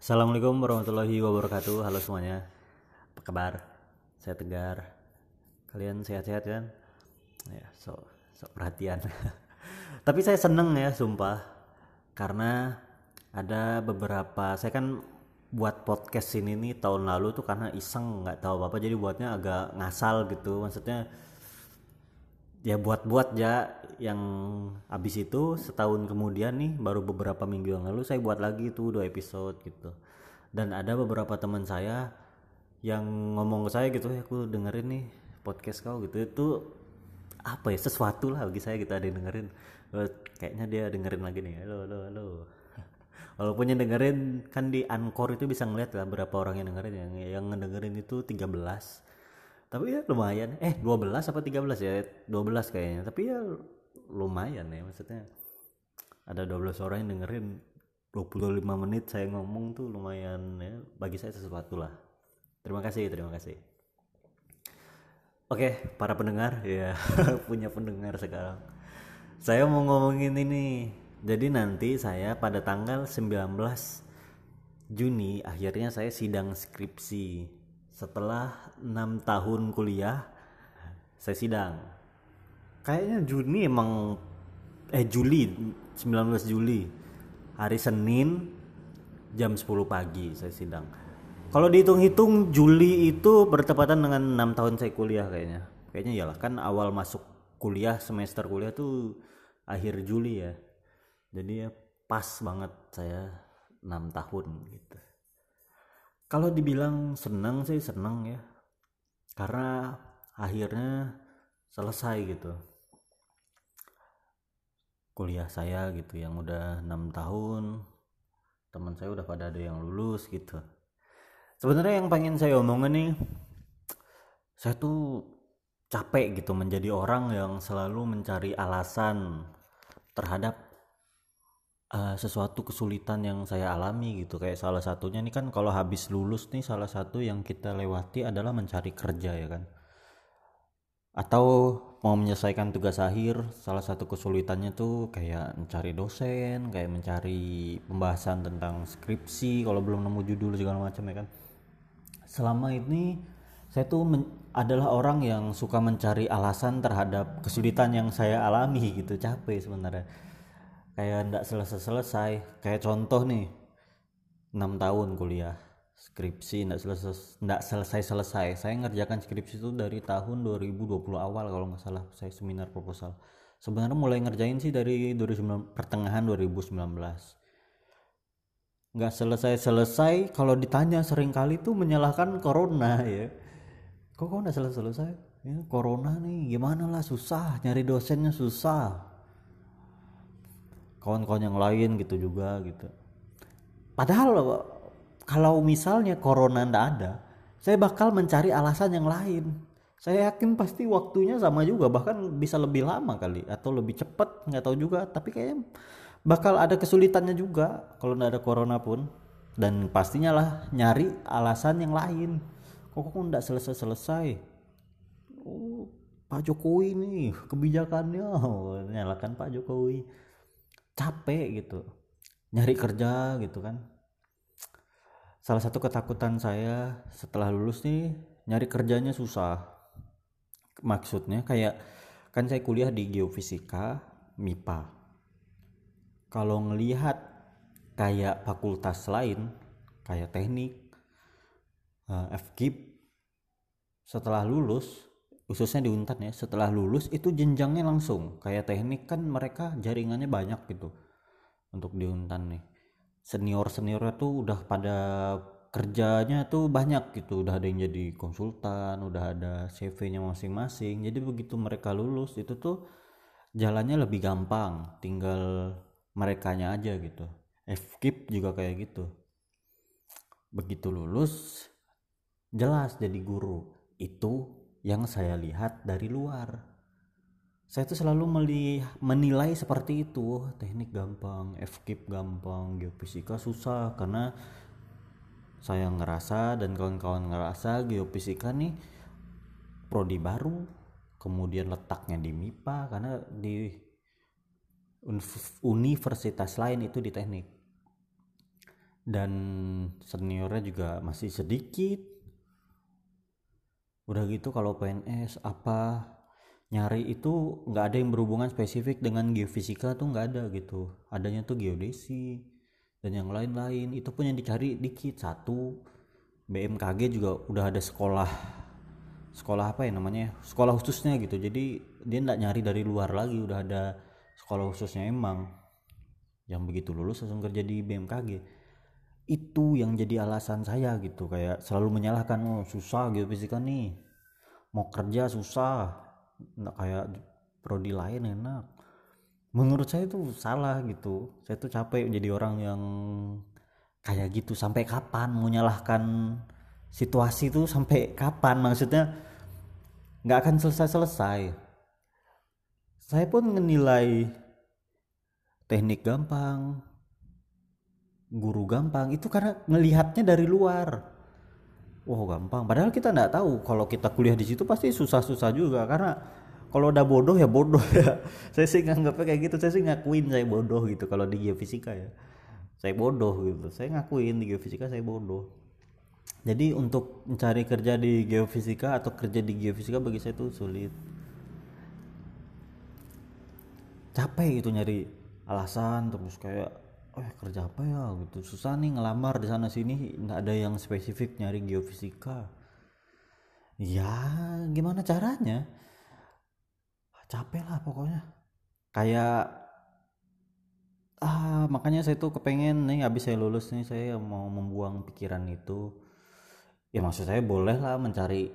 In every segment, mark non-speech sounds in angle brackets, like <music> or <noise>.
Assalamualaikum warahmatullahi wabarakatuh. Halo semuanya. Apa kabar? Saya Tegar. Kalian sehat-sehat kan? Ya, so, so perhatian. <laughs> Tapi saya seneng ya, sumpah. Karena ada beberapa saya kan buat podcast ini nih tahun lalu tuh karena iseng nggak tahu apa apa jadi buatnya agak ngasal gitu maksudnya ya buat-buat ya yang abis itu setahun kemudian nih baru beberapa minggu yang lalu saya buat lagi tuh dua episode gitu. Dan ada beberapa teman saya yang ngomong ke saya gitu ya aku dengerin nih podcast kau gitu. Itu apa ya sesuatu lah bagi saya gitu ada yang dengerin. Eh, kayaknya dia dengerin lagi nih. Halo halo halo. <laughs> Walaupun yang dengerin kan di Anchor itu bisa ngeliat lah berapa orang yang dengerin. Yang yang ngedengerin itu 13 tapi ya lumayan. Eh 12 apa 13 ya? 12 kayaknya. Tapi ya lumayan ya maksudnya. Ada 12 orang yang dengerin 25 menit saya ngomong tuh lumayan ya bagi saya sesuatu lah. Terima kasih terima kasih. Oke para pendengar <laughs> ya punya pendengar sekarang. Saya mau ngomongin ini. Jadi nanti saya pada tanggal 19 Juni akhirnya saya sidang skripsi setelah enam tahun kuliah saya sidang. Kayaknya Juni emang eh Juli 19 Juli. Hari Senin jam 10 pagi saya sidang. Kalau dihitung-hitung Juli itu bertepatan dengan enam tahun saya kuliah kayaknya. Kayaknya iyalah kan awal masuk kuliah semester kuliah tuh akhir Juli ya. Jadi ya pas banget saya enam tahun gitu kalau dibilang senang sih senang ya. Karena akhirnya selesai gitu. Kuliah saya gitu yang udah enam tahun teman saya udah pada ada yang lulus gitu. Sebenarnya yang pengen saya omongin nih saya tuh capek gitu menjadi orang yang selalu mencari alasan terhadap uh, sesuatu kesulitan yang saya alami gitu. Kayak salah satunya nih kan kalau habis lulus nih salah satu yang kita lewati adalah mencari kerja ya kan? Atau mau menyelesaikan tugas akhir salah satu kesulitannya tuh kayak mencari dosen kayak mencari pembahasan tentang skripsi kalau belum nemu judul segala macam ya kan? Selama ini saya tuh adalah orang yang suka mencari alasan terhadap kesulitan yang saya alami gitu capek sebenarnya kayak ndak selesai-selesai. Kayak contoh nih 6 tahun kuliah skripsi ndak selesai ndak selesai-selesai. Saya ngerjakan skripsi itu dari tahun 2020 awal kalau nggak salah saya seminar proposal. Sebenarnya mulai ngerjain sih dari 2019 pertengahan 2019 nggak selesai-selesai kalau ditanya sering kali tuh menyalahkan corona ya. Kok kok nggak selesai-selesai? Ya, corona nih gimana lah susah nyari dosennya susah kawan-kawan yang lain gitu juga gitu. Padahal kalau misalnya corona ndak ada saya bakal mencari alasan yang lain. Saya yakin pasti waktunya sama juga bahkan bisa lebih lama kali atau lebih cepat nggak tahu juga. Tapi kayaknya bakal ada kesulitannya juga kalau nggak ada corona pun. Dan pastinya lah nyari alasan yang lain. Kok kok nggak selesai selesai oh Pak Jokowi nih kebijakannya. <laughs> Nyalakan Pak Jokowi capek gitu. Nyari kerja gitu kan. Salah satu ketakutan saya setelah lulus nih nyari kerjanya susah. Maksudnya kayak kan saya kuliah di geofisika MIPA kalau ngelihat kayak fakultas lain kayak teknik uh, FKIP setelah lulus khususnya di Untan ya setelah lulus itu jenjangnya langsung. Kayak teknik kan mereka jaringannya banyak gitu untuk di Untan nih. Senior seniornya tuh udah pada kerjanya tuh banyak gitu. Udah ada yang jadi konsultan udah ada CV-nya masing-masing. Jadi begitu mereka lulus itu tuh jalannya lebih gampang. Tinggal merekanya aja gitu. FKIP juga kayak gitu. Begitu lulus jelas jadi guru. Itu yang saya lihat dari luar. Saya tuh selalu melihat, menilai seperti itu. Teknik gampang FKIP gampang geofisika susah karena saya ngerasa dan kawan-kawan ngerasa geofisika nih prodi baru kemudian letaknya di MIPA karena di universitas lain itu di teknik. Dan seniornya juga masih sedikit udah gitu kalau PNS apa nyari itu nggak ada yang berhubungan spesifik dengan geofisika tuh nggak ada gitu. Adanya tuh geodesi dan yang lain-lain. Itu pun yang dicari dikit satu. BMKG juga udah ada sekolah sekolah apa ya namanya sekolah khususnya gitu. Jadi dia nggak nyari dari luar lagi udah ada sekolah khususnya emang. Yang begitu lulus langsung kerja di BMKG itu yang jadi alasan saya gitu kayak selalu menyalahkan oh susah gitu fisika nih mau kerja susah. Nggak kayak prodi lain enak. Menurut saya itu salah gitu. Saya tuh capek jadi orang yang kayak gitu. Sampai kapan mau nyalahkan situasi itu sampai kapan? Maksudnya nggak akan selesai-selesai. Saya pun menilai teknik gampang guru gampang. Itu karena melihatnya dari luar. Wow gampang. Padahal kita nggak tahu. Kalau kita kuliah di situ pasti susah-susah juga. Karena kalau udah bodoh ya bodoh ya. <laughs> Saya sih nganggapnya kayak gitu. Saya sih ngakuin saya bodoh gitu. Kalau di geofisika ya. Saya bodoh gitu. Saya ngakuin di geofisika saya bodoh. Jadi untuk mencari kerja di geofisika atau kerja di geofisika bagi saya itu sulit. Capek gitu nyari alasan terus kayak eh kerja apa ya? Gitu. Susah nih ngelamar di sana sini. Nggak ada yang spesifik nyari geofisika. Ya gimana caranya? Capek lah pokoknya. Kayak ah makanya saya tuh kepengen nih habis saya lulus nih saya mau membuang pikiran itu. Ya maksud saya boleh lah mencari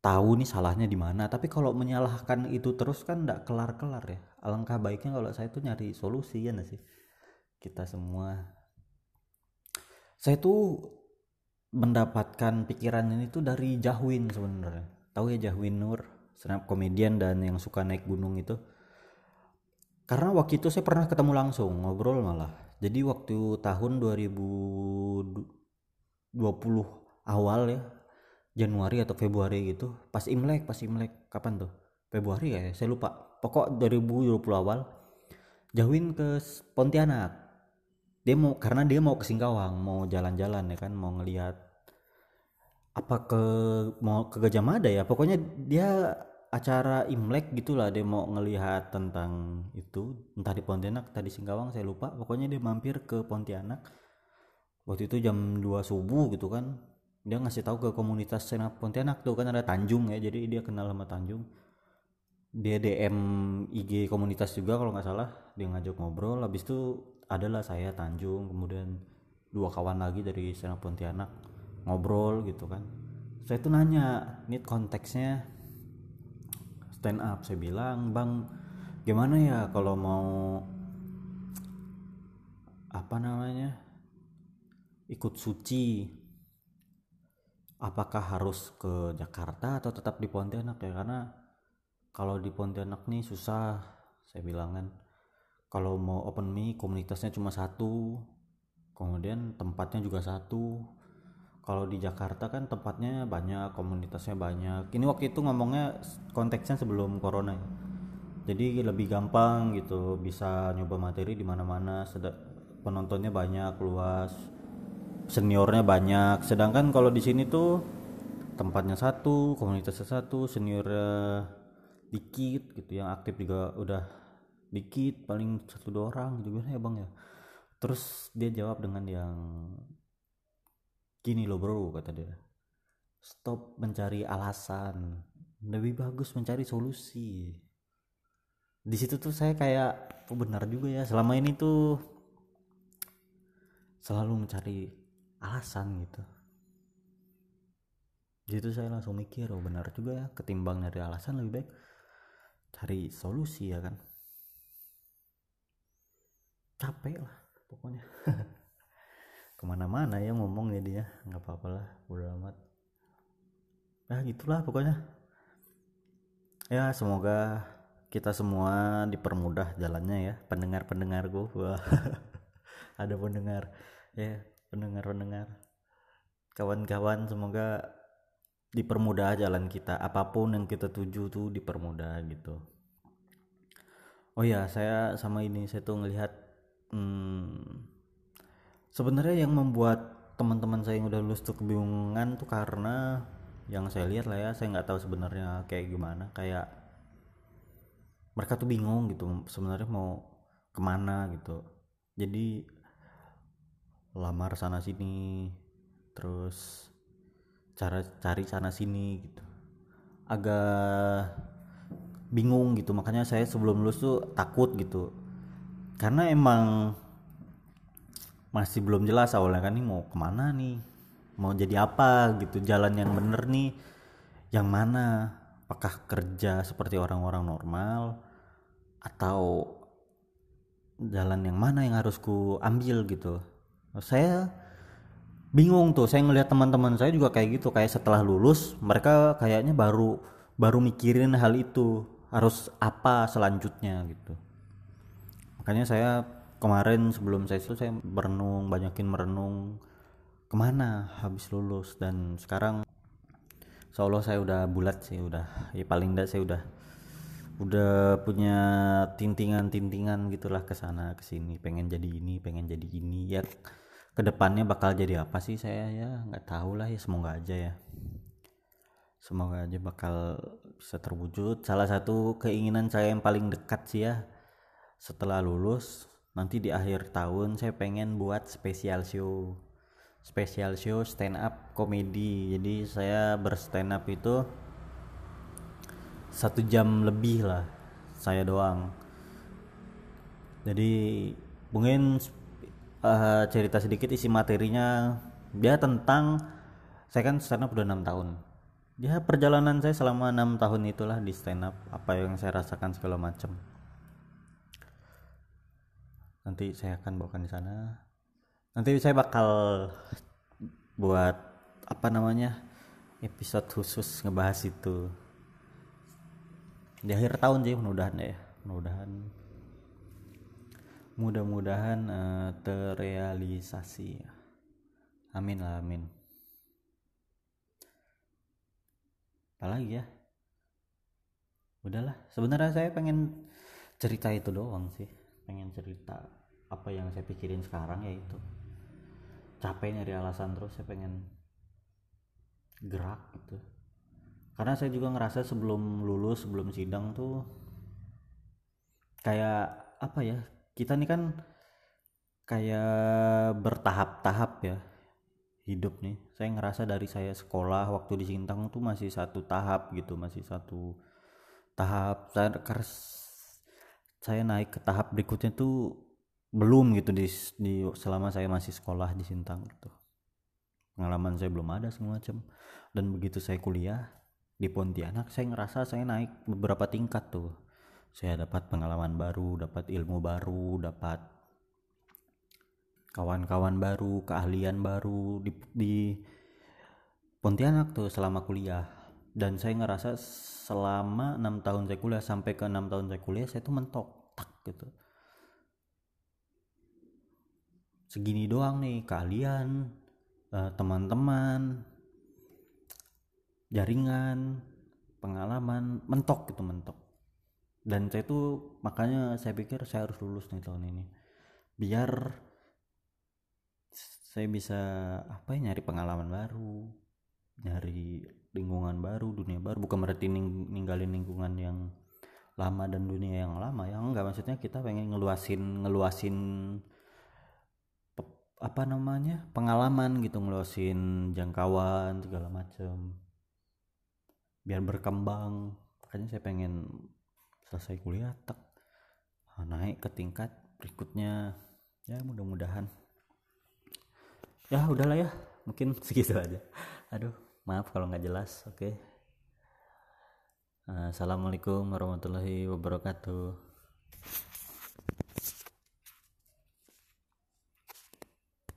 tahu nih salahnya di mana. Tapi kalau menyalahkan itu terus kan nggak kelar kelar ya. Alangkah baiknya kalau saya tuh nyari solusi ya sih kita semua. Saya tuh mendapatkan pikiran ini tuh dari Jahwin sebenarnya. Tahu ya Jahwin Nur snap komedian dan yang suka naik gunung itu? Karena waktu itu saya pernah ketemu langsung ngobrol malah. Jadi waktu tahun 2020 awal ya Januari atau Februari gitu pas Imlek pas Imlek kapan tuh? Februari ya saya lupa. Pokok 2020 awal Jahwin ke Pontianak dia mau karena dia mau ke Singkawang mau jalan-jalan ya kan mau ngelihat apa ke mau ke Gajah Mada ya. Pokoknya dia acara Imlek gitulah dia mau ngelihat tentang itu. Entah di Pontianak tadi Singkawang saya lupa. Pokoknya dia mampir ke Pontianak. Waktu itu jam 2 subuh gitu kan. Dia ngasih tahu ke komunitas senap Pontianak tuh kan ada Tanjung ya. Jadi dia kenal sama Tanjung. Dia DM IG komunitas juga kalau nggak salah. Dia ngajak ngobrol. Habis itu adalah saya Tanjung kemudian dua kawan lagi dari sana Pontianak ngobrol gitu kan. Saya tuh nanya ini konteksnya stand up? Saya bilang bang gimana ya kalau mau apa namanya ikut suci? Apakah harus ke Jakarta atau tetap di Pontianak ya? Karena kalau di Pontianak nih susah saya bilang kan kalau mau open mic komunitasnya cuma satu. Kemudian tempatnya juga satu. Kalau di Jakarta kan tempatnya banyak komunitasnya banyak. Ini waktu itu ngomongnya konteksnya sebelum corona ya. Jadi lebih gampang gitu bisa nyoba materi di mana-mana penontonnya banyak luas seniornya banyak. Sedangkan kalau di sini tuh tempatnya satu komunitasnya satu seniornya dikit gitu yang aktif juga udah dikit paling satu dua orang gitu. Ya bang ya? Terus dia jawab dengan yang gini loh bro kata dia. Stop mencari alasan. Lebih bagus mencari solusi. Di situ tuh saya kayak oh benar juga ya. Selama ini tuh selalu mencari alasan gitu. Situ saya langsung mikir oh benar juga ya. Ketimbang dari alasan lebih baik cari solusi ya kan capek lah pokoknya. <laughs> Ke mana-mana ya ngomong dia nggak apa-apa lah udah amat. Nah gitulah pokoknya. Ya semoga kita semua dipermudah jalannya ya pendengar-pendengar wah <laughs> ada pendengar ya pendengar-pendengar. Kawan-kawan semoga dipermudah jalan kita. Apa pun yang kita tuju tuh dipermudah gitu. Oh ya saya sama ini saya tuh ngelihat hmm, sebenarnya yang membuat teman-teman saya yang udah lulus tuh kebingungan tuh karena yang saya lihat lah ya saya nggak tahu sebenarnya kayak gimana. Kayak mereka tuh bingung gitu sebenarnya mau ke mana gitu. Jadi lamar sana sini terus cara cari sana sini gitu. Agak bingung gitu makanya saya sebelum lulus tuh takut gitu karena emang masih belum jelas awalnya kan nih mau ke mana nih? Mau jadi apa? Gitu jalan yang bener nih. Yang mana? Apakah kerja seperti orang-orang normal atau jalan yang mana yang harus ku ambil gitu? Saya bingung tuh saya ngelihat teman-teman saya juga kayak gitu kayak setelah lulus mereka kayaknya baru baru mikirin hal itu harus apa selanjutnya gitu makanya saya kemarin sebelum saya itu saya merenung banyakin merenung ke mana habis lulus? Dan sekarang seolah saya udah bulat sih udah ya paling enggak saya udah udah punya tintingan-tintingan gitulah ke sana ke sini. Pengen jadi ini pengen jadi ini. Ya ke depannya bakal jadi apa sih saya? Ya nggak tahu lah ya semoga aja ya. Semoga aja bakal bisa terwujud salah satu keinginan saya yang paling dekat sih ya setelah lulus nanti di akhir tahun saya pengen buat spesial show. Spesial show stand up komedi. Jadi saya berstand up itu satu jam lebih lah saya doang. Jadi mungkin uh, cerita sedikit isi materinya. Dia tentang saya kan stand up udah enam tahun. Ya perjalanan saya selama enam tahun itulah di stand up apa yang saya rasakan segala macam nanti saya akan bawakan di sana. Nanti saya bakal buat apa namanya episode khusus ngebahas itu. Di akhir tahun sih mudah-mudahan ya. Mudah-mudahan. Mudah-mudahan uh, terrealisasi. Amin lah amin. Apalagi ya? Udahlah sebenarnya saya pengen cerita itu doang sih. Pengen cerita apa yang saya pikirin sekarang ya itu. Capek nyari alasan terus saya pengen gerak gitu. Karena saya juga ngerasa sebelum lulus sebelum sidang tuh kayak apa ya kita nih kan kayak bertahap-tahap ya hidup nih. Saya ngerasa dari saya sekolah waktu di Sintang tuh masih satu tahap gitu masih satu tahap. Saya saya naik ke tahap berikutnya tuh belum gitu di, di selama saya masih sekolah di Sintang gitu. Pengalaman saya belum ada semua macam. Dan begitu saya kuliah di Pontianak saya ngerasa saya naik beberapa tingkat tuh. Saya dapat pengalaman baru dapat ilmu baru dapat kawan-kawan baru keahlian baru di, di Pontianak tuh selama kuliah. Dan saya ngerasa selama enam tahun saya kuliah sampai ke enam tahun saya kuliah saya tuh mentok tak gitu segini doang nih kalian uh, teman-teman jaringan pengalaman mentok gitu mentok. Dan saya tuh makanya saya pikir saya harus lulus nih tahun ini. Biar saya bisa apa ya nyari pengalaman baru nyari lingkungan baru dunia baru. Bukan berarti ning ninggalin lingkungan yang lama dan dunia yang lama ya enggak. Maksudnya kita pengen ngeluasin ngeluasin apa namanya pengalaman gitu ngeluasin jangkauan segala macam biar berkembang. Makanya saya pengen selesai kuliah tak ah, naik ke tingkat berikutnya. Ya mudah-mudahan. Ya udahlah ya. Mungkin <laughs> segitu aja. Aduh maaf kalau nggak jelas. Oke. Okay. assalamualaikum warahmatullahi wabarakatuh